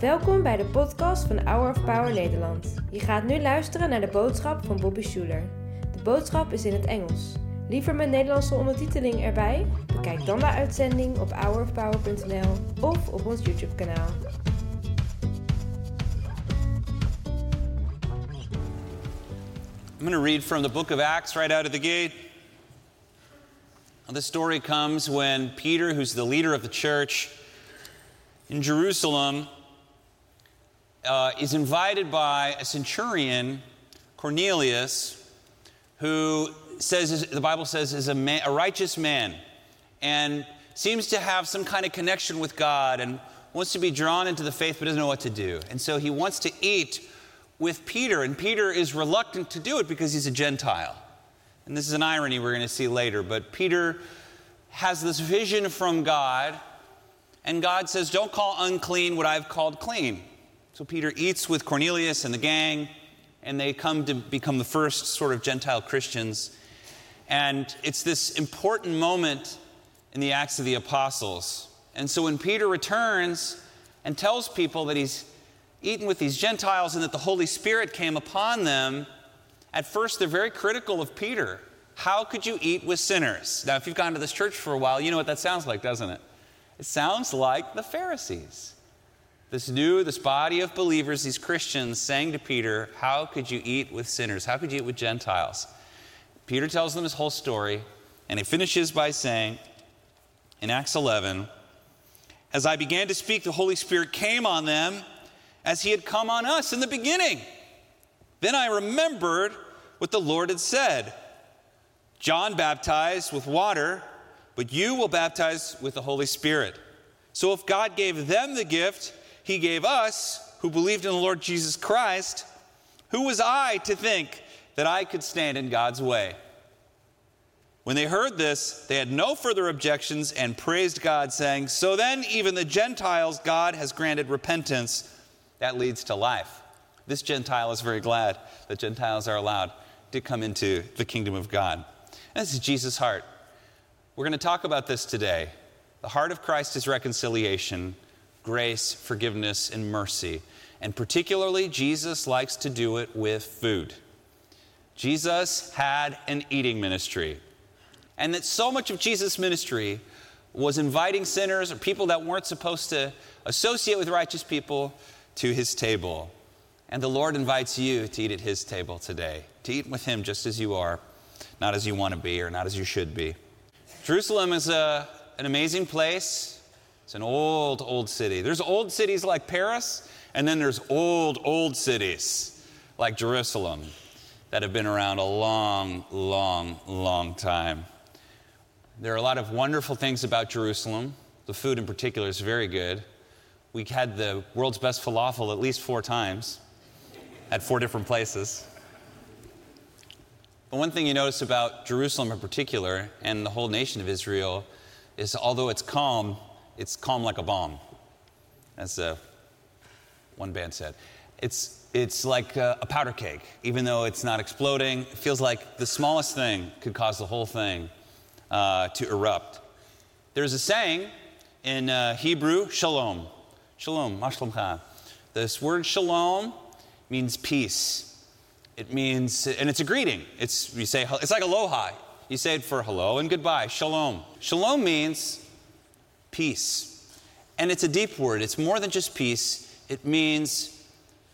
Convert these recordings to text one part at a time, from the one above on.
Welkom bij de podcast van Hour of Power Nederland. Je gaat nu luisteren naar de boodschap van Bobby Schuler. De boodschap is in het Engels. Liever met Nederlandse ondertiteling erbij? Bekijk dan de uitzending op hourofpower.nl of op ons YouTube kanaal. I'm going to read from the book of Acts right out of the gate. This story comes when Peter, who's the leader of the church in Jerusalem, uh, is invited by a centurion, Cornelius, who says, the Bible says, is a, man, a righteous man and seems to have some kind of connection with God and wants to be drawn into the faith but doesn't know what to do. And so he wants to eat with Peter, and Peter is reluctant to do it because he's a Gentile. And this is an irony we're going to see later, but Peter has this vision from God, and God says, Don't call unclean what I've called clean. So Peter eats with Cornelius and the gang, and they come to become the first sort of Gentile Christians. And it's this important moment in the Acts of the Apostles. And so when Peter returns and tells people that he's eaten with these Gentiles and that the Holy Spirit came upon them, at first they're very critical of Peter. How could you eat with sinners? Now, if you've gone to this church for a while, you know what that sounds like, doesn't it? It sounds like the Pharisees. This new, this body of believers, these Christians, saying to Peter, How could you eat with sinners? How could you eat with Gentiles? Peter tells them his whole story, and he finishes by saying in Acts 11, As I began to speak, the Holy Spirit came on them as he had come on us in the beginning. Then I remembered what the Lord had said John baptized with water, but you will baptize with the Holy Spirit. So if God gave them the gift, he gave us, who believed in the Lord Jesus Christ, who was I to think that I could stand in God's way? When they heard this, they had no further objections and praised God, saying, So then, even the Gentiles, God has granted repentance that leads to life. This Gentile is very glad that Gentiles are allowed to come into the kingdom of God. And this is Jesus' heart. We're going to talk about this today. The heart of Christ is reconciliation, grace, forgiveness, and mercy. And particularly, Jesus likes to do it with food. Jesus had an eating ministry. And that so much of Jesus' ministry was inviting sinners or people that weren't supposed to associate with righteous people to his table. And the Lord invites you to eat at his table today, to eat with him just as you are, not as you want to be or not as you should be. Jerusalem is a, an amazing place. It's an old, old city. There's old cities like Paris, and then there's old, old cities like Jerusalem that have been around a long, long, long time. There are a lot of wonderful things about Jerusalem. The food in particular is very good. We had the world's best falafel at least four times at four different places. But one thing you notice about Jerusalem in particular and the whole nation of Israel is although it's calm, it's calm like a bomb, as uh, one band said. It's, it's like a, a powder keg. Even though it's not exploding, it feels like the smallest thing could cause the whole thing uh, to erupt. There's a saying in uh, Hebrew, shalom. Shalom, mashlomcha. This word shalom means peace. It means, and it's a greeting. It's, you say, it's like aloha. You say it for hello and goodbye, shalom. Shalom means peace. And it's a deep word. It's more than just peace. It means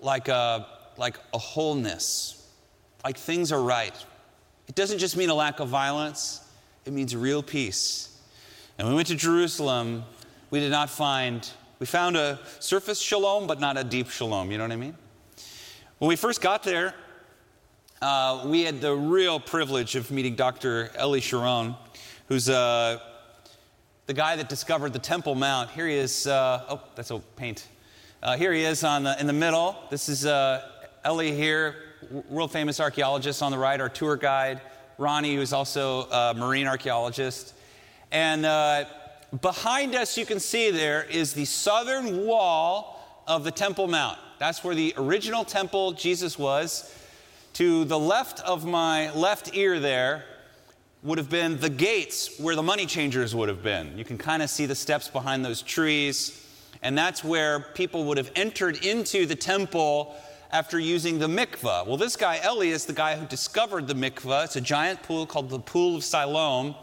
like a, like a wholeness, like things are right. It doesn't just mean a lack of violence, it means real peace. And we went to Jerusalem, we did not find, we found a surface shalom, but not a deep shalom. You know what I mean? When we first got there, uh, we had the real privilege of meeting Dr. Eli Shukron, who's uh, the guy that discovered the Temple Mount. Here he is. Uh, oh, that's a paint. Uh, here he is on the, in the middle. This is uh, Eli here, world famous archaeologist on the right, our tour guide. Ronnie, who's also a marine archaeologist. And uh, behind us, you can see there is the southern wall of the Temple Mount. That's where the original temple Jesus was. To the left of my left ear there would have been the gates where the money changers would have been. You can kind of see the steps behind those trees. And that's where people would have entered into the temple after using the mikvah. Well, this guy, Eli, is the guy who discovered the mikvah. It's a giant pool called the Pool of Siloam.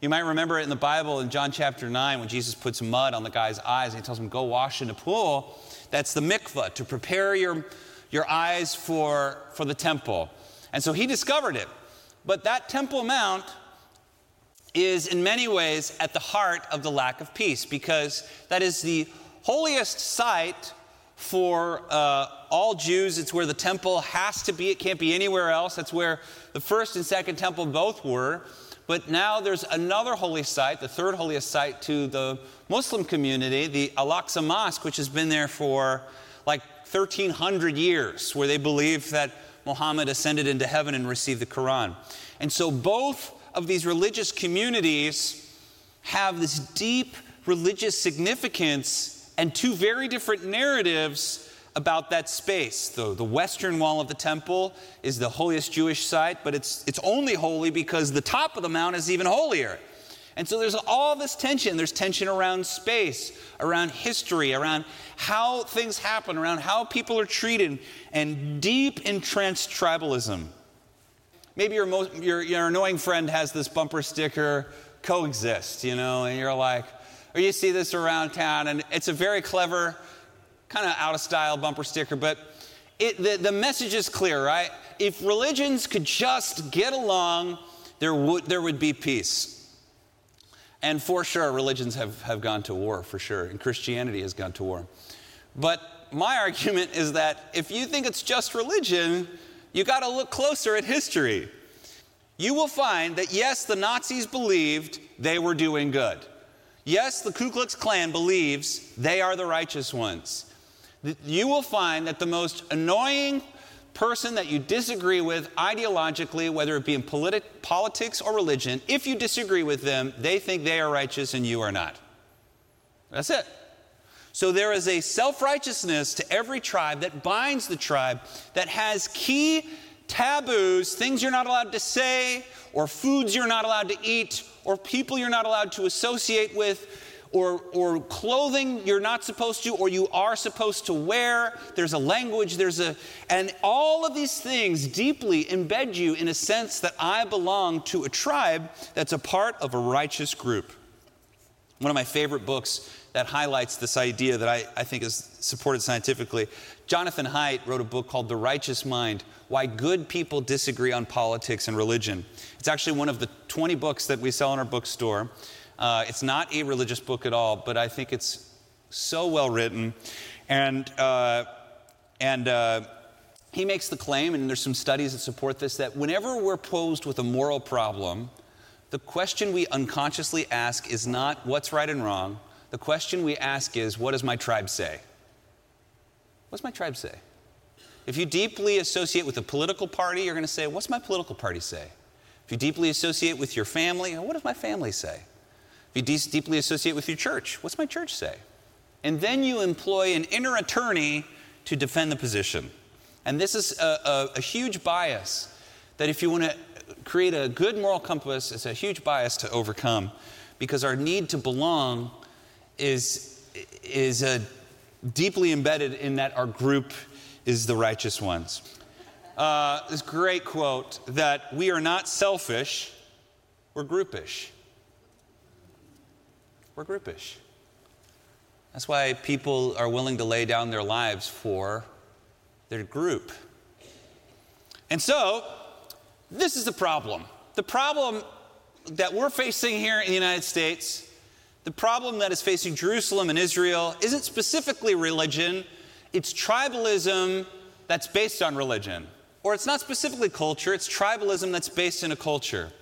You might remember it in the Bible in John chapter 9 when Jesus puts mud on the guy's eyes and he tells him, Go wash in the pool. That's the mikvah, to prepare your, your eyes for, for the temple. And so he discovered it. But that Temple Mount is in many ways at the heart of the lack of peace because that is the holiest site for uh, all Jews. It's where the temple has to be, it can't be anywhere else. That's where the first and second temple both were. But now there's another holy site, the third holiest site to the Muslim community, the Al Aqsa Mosque, which has been there for like 1,300 years, where they believe that Muhammad ascended into heaven and received the Quran. And so both of these religious communities have this deep religious significance and two very different narratives about that space. The, the western wall of the temple is the holiest Jewish site, but it's, it's only holy because the top of the mount is even holier. And so there's all this tension. There's tension around space, around history, around how things happen, around how people are treated, and deep entrenched tribalism. Maybe your, most, your, your annoying friend has this bumper sticker, coexist, you know, and you're like, or you see this around town, and it's a very clever, kind of out of style bumper sticker, but it, the, the message is clear, right? If religions could just get along, there would, there would be peace. And for sure, religions have, have gone to war, for sure, and Christianity has gone to war. But my argument is that if you think it's just religion, you got to look closer at history. You will find that yes, the Nazis believed they were doing good. Yes, the Ku Klux Klan believes they are the righteous ones. You will find that the most annoying person that you disagree with ideologically, whether it be in politi- politics or religion, if you disagree with them, they think they are righteous and you are not. That's it. So there is a self righteousness to every tribe that binds the tribe, that has key taboos, things you're not allowed to say, or foods you're not allowed to eat, or people you're not allowed to associate with, or, or clothing you're not supposed to, or you are supposed to wear. There's a language, there's a, and all of these things deeply embed you in a sense that I belong to a tribe that's a part of a righteous group. One of my favorite books that highlights this idea that I, I think is supported scientifically. Jonathan Haidt wrote a book called The Righteous Mind Why Good People Disagree on Politics and Religion. It's actually one of the 20 books that we sell in our bookstore. Uh, it's not a religious book at all, but I think it's so well written. And, uh, and uh, he makes the claim, and there's some studies that support this, that whenever we're posed with a moral problem, the question we unconsciously ask is not what's right and wrong, the question we ask is, what does my tribe say? What's my tribe say? If you deeply associate with a political party, you're going to say, what's my political party say? If you deeply associate with your family, what does my family say? If you de- deeply associate with your church, what's my church say? And then you employ an inner attorney to defend the position. And this is a, a, a huge bias that if you want to create a good moral compass, it's a huge bias to overcome because our need to belong is, is uh, deeply embedded in that our group is the righteous ones. Uh, this great quote that we are not selfish, we're groupish. We're groupish. That's why people are willing to lay down their lives for their group. And so, this is the problem. The problem that we're facing here in the United States the problem that is facing Jerusalem and Israel isn't specifically religion, it's tribalism that's based on religion. Or it's not specifically culture, it's tribalism that's based in a culture.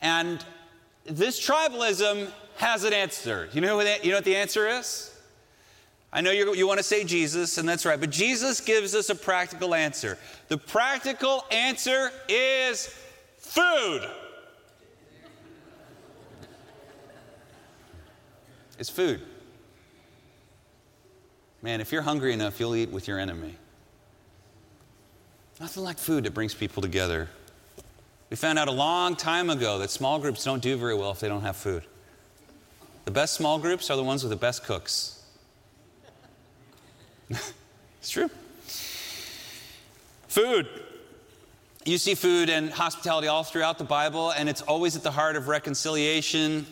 And this tribalism has an answer. You know, what, you know what the answer is? I know you want to say Jesus, and that's right, but Jesus gives us a practical answer. The practical answer is food. Is food. Man, if you're hungry enough, you'll eat with your enemy. Nothing like food that brings people together. We found out a long time ago that small groups don't do very well if they don't have food. The best small groups are the ones with the best cooks. it's true. Food. You see food and hospitality all throughout the Bible, and it's always at the heart of reconciliation.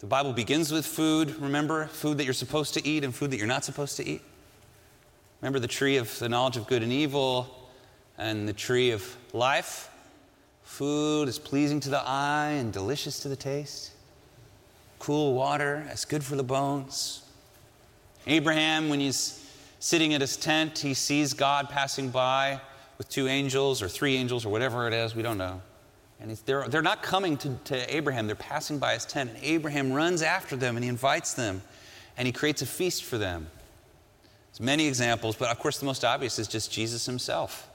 The Bible begins with food, remember? Food that you're supposed to eat and food that you're not supposed to eat. Remember the tree of the knowledge of good and evil and the tree of life? Food is pleasing to the eye and delicious to the taste. Cool water, it's good for the bones. Abraham, when he's sitting at his tent, he sees God passing by with two angels or three angels or whatever it is, we don't know. And they're, they're not coming to, to Abraham, they're passing by his tent. And Abraham runs after them and he invites them and he creates a feast for them. There's many examples, but of course, the most obvious is just Jesus himself,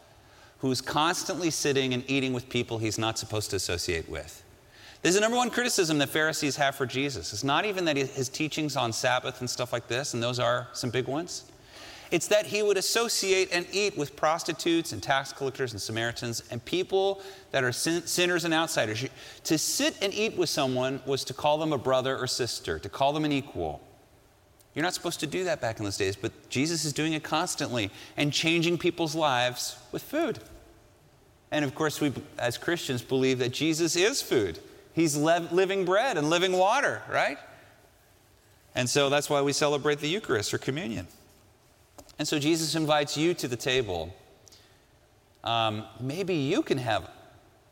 who's constantly sitting and eating with people he's not supposed to associate with. This is the number one criticism that Pharisees have for Jesus. It's not even that his teachings on Sabbath and stuff like this, and those are some big ones. It's that he would associate and eat with prostitutes and tax collectors and Samaritans and people that are sin- sinners and outsiders. To sit and eat with someone was to call them a brother or sister, to call them an equal. You're not supposed to do that back in those days, but Jesus is doing it constantly and changing people's lives with food. And of course, we as Christians believe that Jesus is food. He's living bread and living water, right? And so that's why we celebrate the Eucharist or communion. And so Jesus invites you to the table. Um, maybe you can have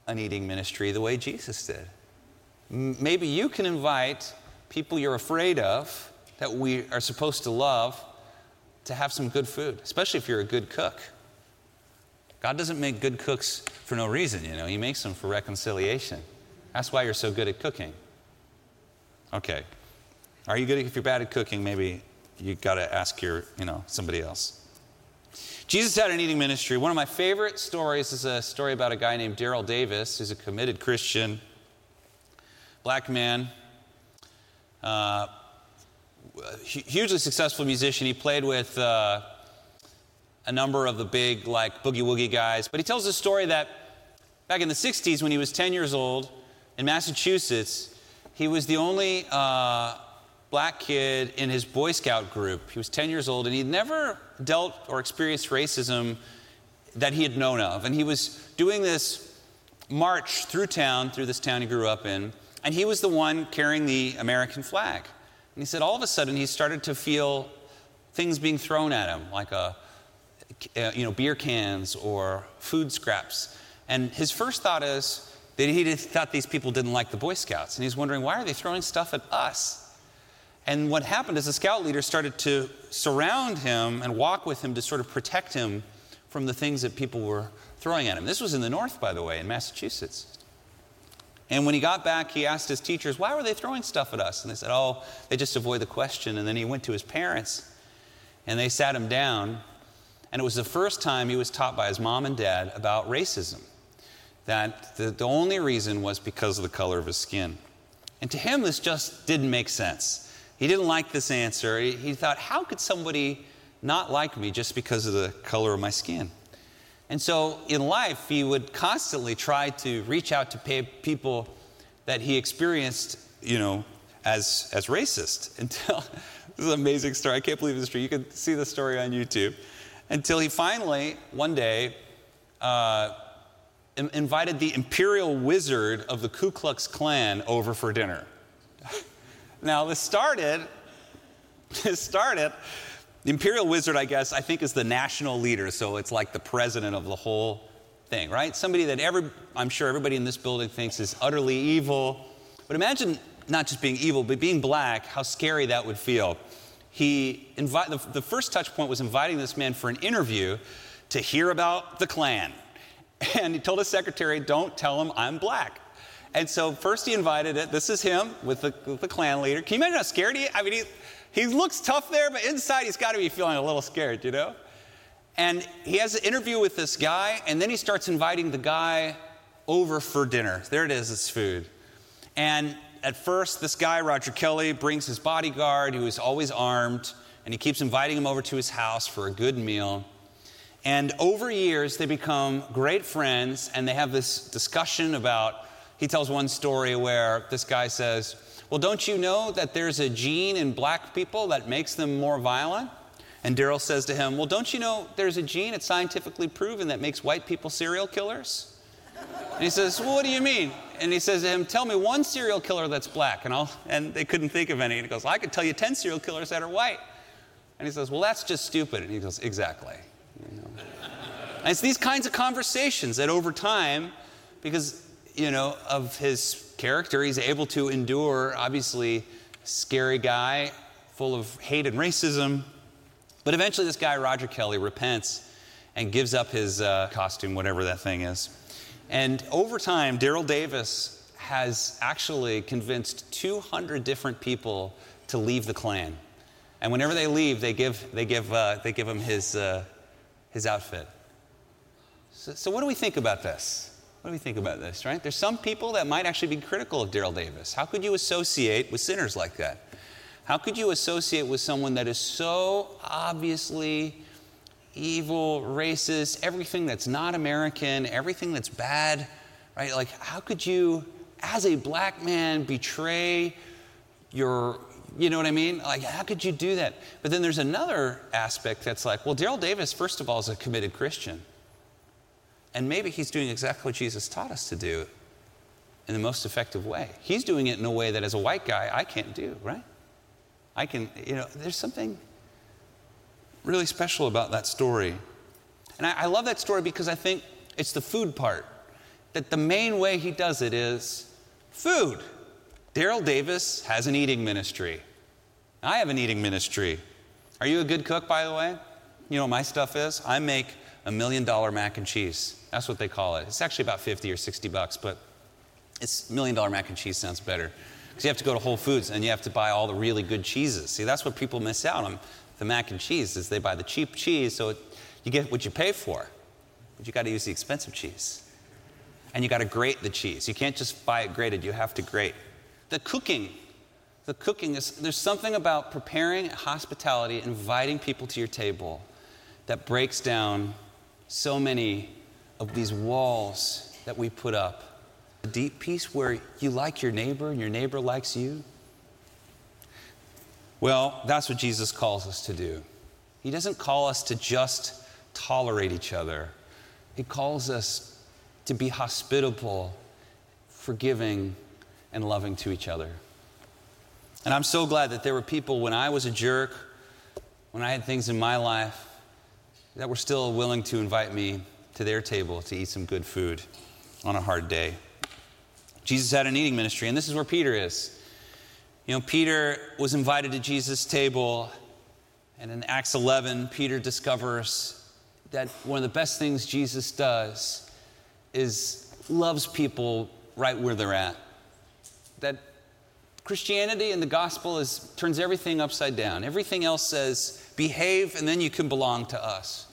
an eating ministry the way Jesus did. Maybe you can invite people you're afraid of that we are supposed to love to have some good food, especially if you're a good cook. God doesn't make good cooks for no reason, you know, He makes them for reconciliation. That's why you're so good at cooking. Okay. Are you good if you're bad at cooking? Maybe you got to ask your, you know, somebody else. Jesus had an eating ministry. One of my favorite stories is a story about a guy named Daryl Davis, who's a committed Christian, black man, uh, hugely successful musician. He played with uh, a number of the big, like, boogie woogie guys. But he tells a story that back in the 60s, when he was 10 years old in Massachusetts, he was the only uh, black kid in his Boy Scout group. He was 10 years old and he'd never dealt or experienced racism that he had known of. And he was doing this march through town, through this town he grew up in, and he was the one carrying the American flag. And he said all of a sudden he started to feel things being thrown at him, like a, uh, you know, beer cans or food scraps. And his first thought is that he thought these people didn't like the Boy Scouts. And he's wondering, why are they throwing stuff at us? And what happened is the scout leader started to surround him and walk with him to sort of protect him from the things that people were throwing at him. This was in the north, by the way, in Massachusetts. And when he got back, he asked his teachers, Why were they throwing stuff at us? And they said, Oh, they just avoid the question. And then he went to his parents and they sat him down. And it was the first time he was taught by his mom and dad about racism. That the, the only reason was because of the color of his skin. And to him, this just didn't make sense. He didn't like this answer. He, he thought, how could somebody not like me just because of the color of my skin? And so in life, he would constantly try to reach out to people that he experienced, you know, as, as racist until this is an amazing story. I can't believe this true. You can see the story on YouTube. Until he finally, one day, uh, invited the imperial wizard of the Ku Klux Klan over for dinner. Now, this started, this started, the imperial wizard, I guess, I think is the national leader, so it's like the president of the whole thing, right? Somebody that every, I'm sure everybody in this building thinks is utterly evil. But imagine not just being evil, but being black, how scary that would feel. He invite, the, the first touch point was inviting this man for an interview to hear about the Klan. And he told his secretary, Don't tell him I'm black. And so first he invited it. This is him with the, with the Klan leader. Can you imagine how scared he? I mean, he, he looks tough there, but inside he's got to be feeling a little scared, you know. And he has an interview with this guy, and then he starts inviting the guy over for dinner. There it is, it's food. And at first, this guy, Roger Kelly, brings his bodyguard, who is always armed, and he keeps inviting him over to his house for a good meal. And over years, they become great friends, and they have this discussion about he tells one story where this guy says, Well, don't you know that there's a gene in black people that makes them more violent? And Daryl says to him, Well, don't you know there's a gene, it's scientifically proven, that makes white people serial killers? And he says, Well, what do you mean? And he says to him, Tell me one serial killer that's black. And, I'll, and they couldn't think of any. And he goes, well, I could tell you 10 serial killers that are white. And he says, Well, that's just stupid. And he goes, Exactly. You know? and it's these kinds of conversations that over time, because, you know, of his character, he's able to endure, obviously, scary guy, full of hate and racism. But eventually, this guy, Roger Kelly, repents and gives up his uh, costume, whatever that thing is. And over time, Daryl Davis has actually convinced 200 different people to leave the Klan. And whenever they leave, they give, they give, uh, they give him his, uh, his outfit. So, so, what do we think about this? Do we think about this, right? There's some people that might actually be critical of Daryl Davis. How could you associate with sinners like that? How could you associate with someone that is so obviously evil, racist, everything that's not American, everything that's bad, right? Like, how could you, as a black man, betray your, you know what I mean? Like, how could you do that? But then there's another aspect that's like, well, Daryl Davis, first of all, is a committed Christian. And maybe he's doing exactly what Jesus taught us to do in the most effective way. He's doing it in a way that as a white guy, I can't do, right? I can, you know, there's something really special about that story. And I, I love that story because I think it's the food part. That the main way he does it is food. Daryl Davis has an eating ministry. I have an eating ministry. Are you a good cook, by the way? You know what my stuff is? I make a million dollar mac and cheese. That's what they call it. It's actually about 50 or 60 bucks, but it's million dollar mac and cheese sounds better. Because you have to go to Whole Foods and you have to buy all the really good cheeses. See, that's what people miss out on the mac and cheese is they buy the cheap cheese, so it, you get what you pay for. But you got to use the expensive cheese. And you got to grate the cheese. You can't just buy it grated, you have to grate. The cooking, the cooking is, there's something about preparing hospitality, inviting people to your table that breaks down so many of these walls that we put up. A deep peace where you like your neighbor and your neighbor likes you. Well, that's what Jesus calls us to do. He doesn't call us to just tolerate each other, He calls us to be hospitable, forgiving, and loving to each other. And I'm so glad that there were people when I was a jerk, when I had things in my life, that were still willing to invite me to their table to eat some good food on a hard day. Jesus had an eating ministry, and this is where Peter is. You know, Peter was invited to Jesus' table, and in Acts 11, Peter discovers that one of the best things Jesus does is loves people right where they're at. That Christianity and the gospel is, turns everything upside down. Everything else says, behave and then you can belong to us.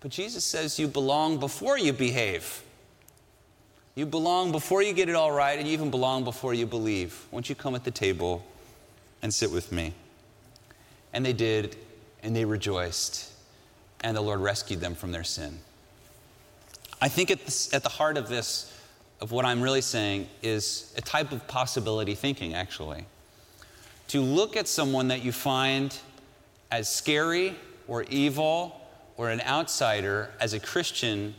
But Jesus says you belong before you behave. You belong before you get it all right, and you even belong before you believe. Won't you come at the table and sit with me? And they did, and they rejoiced, and the Lord rescued them from their sin. I think at, this, at the heart of this, of what I'm really saying, is a type of possibility thinking, actually. To look at someone that you find as scary or evil or an outsider as a Christian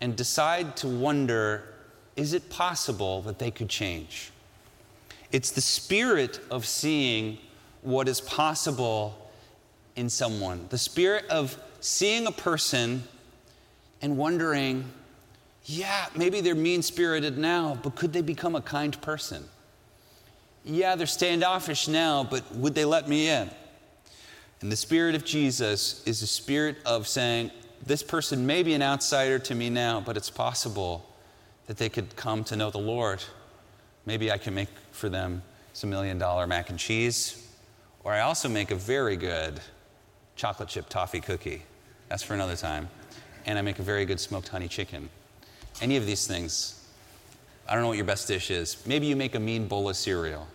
and decide to wonder is it possible that they could change? It's the spirit of seeing what is possible in someone, the spirit of seeing a person and wondering, yeah, maybe they're mean spirited now, but could they become a kind person? Yeah, they're standoffish now, but would they let me in? And the spirit of Jesus is a spirit of saying, this person may be an outsider to me now, but it's possible that they could come to know the Lord. Maybe I can make for them some million dollar mac and cheese, or I also make a very good chocolate chip toffee cookie. That's for another time. And I make a very good smoked honey chicken. Any of these things, I don't know what your best dish is. Maybe you make a mean bowl of cereal,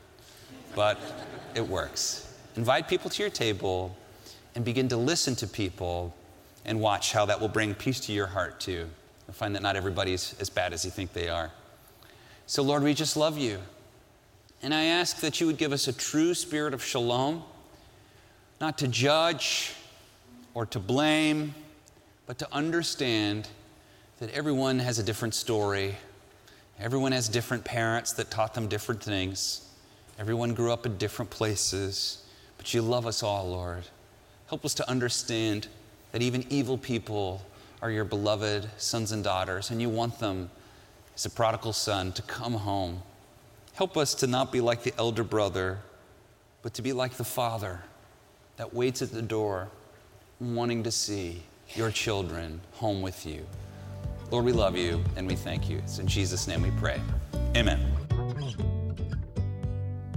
but it works. Invite people to your table and begin to listen to people and watch how that will bring peace to your heart too. I find that not everybody's as bad as you think they are. So, Lord, we just love you. And I ask that you would give us a true spirit of shalom, not to judge, or to blame, but to understand that everyone has a different story. Everyone has different parents that taught them different things. Everyone grew up in different places, but you love us all, Lord. Help us to understand that even evil people are your beloved sons and daughters, and you want them, as a prodigal son, to come home. Help us to not be like the elder brother, but to be like the father that waits at the door, wanting to see your children home with you. Lord, we love you and we thank you. It's in Jesus' name we pray. Amen.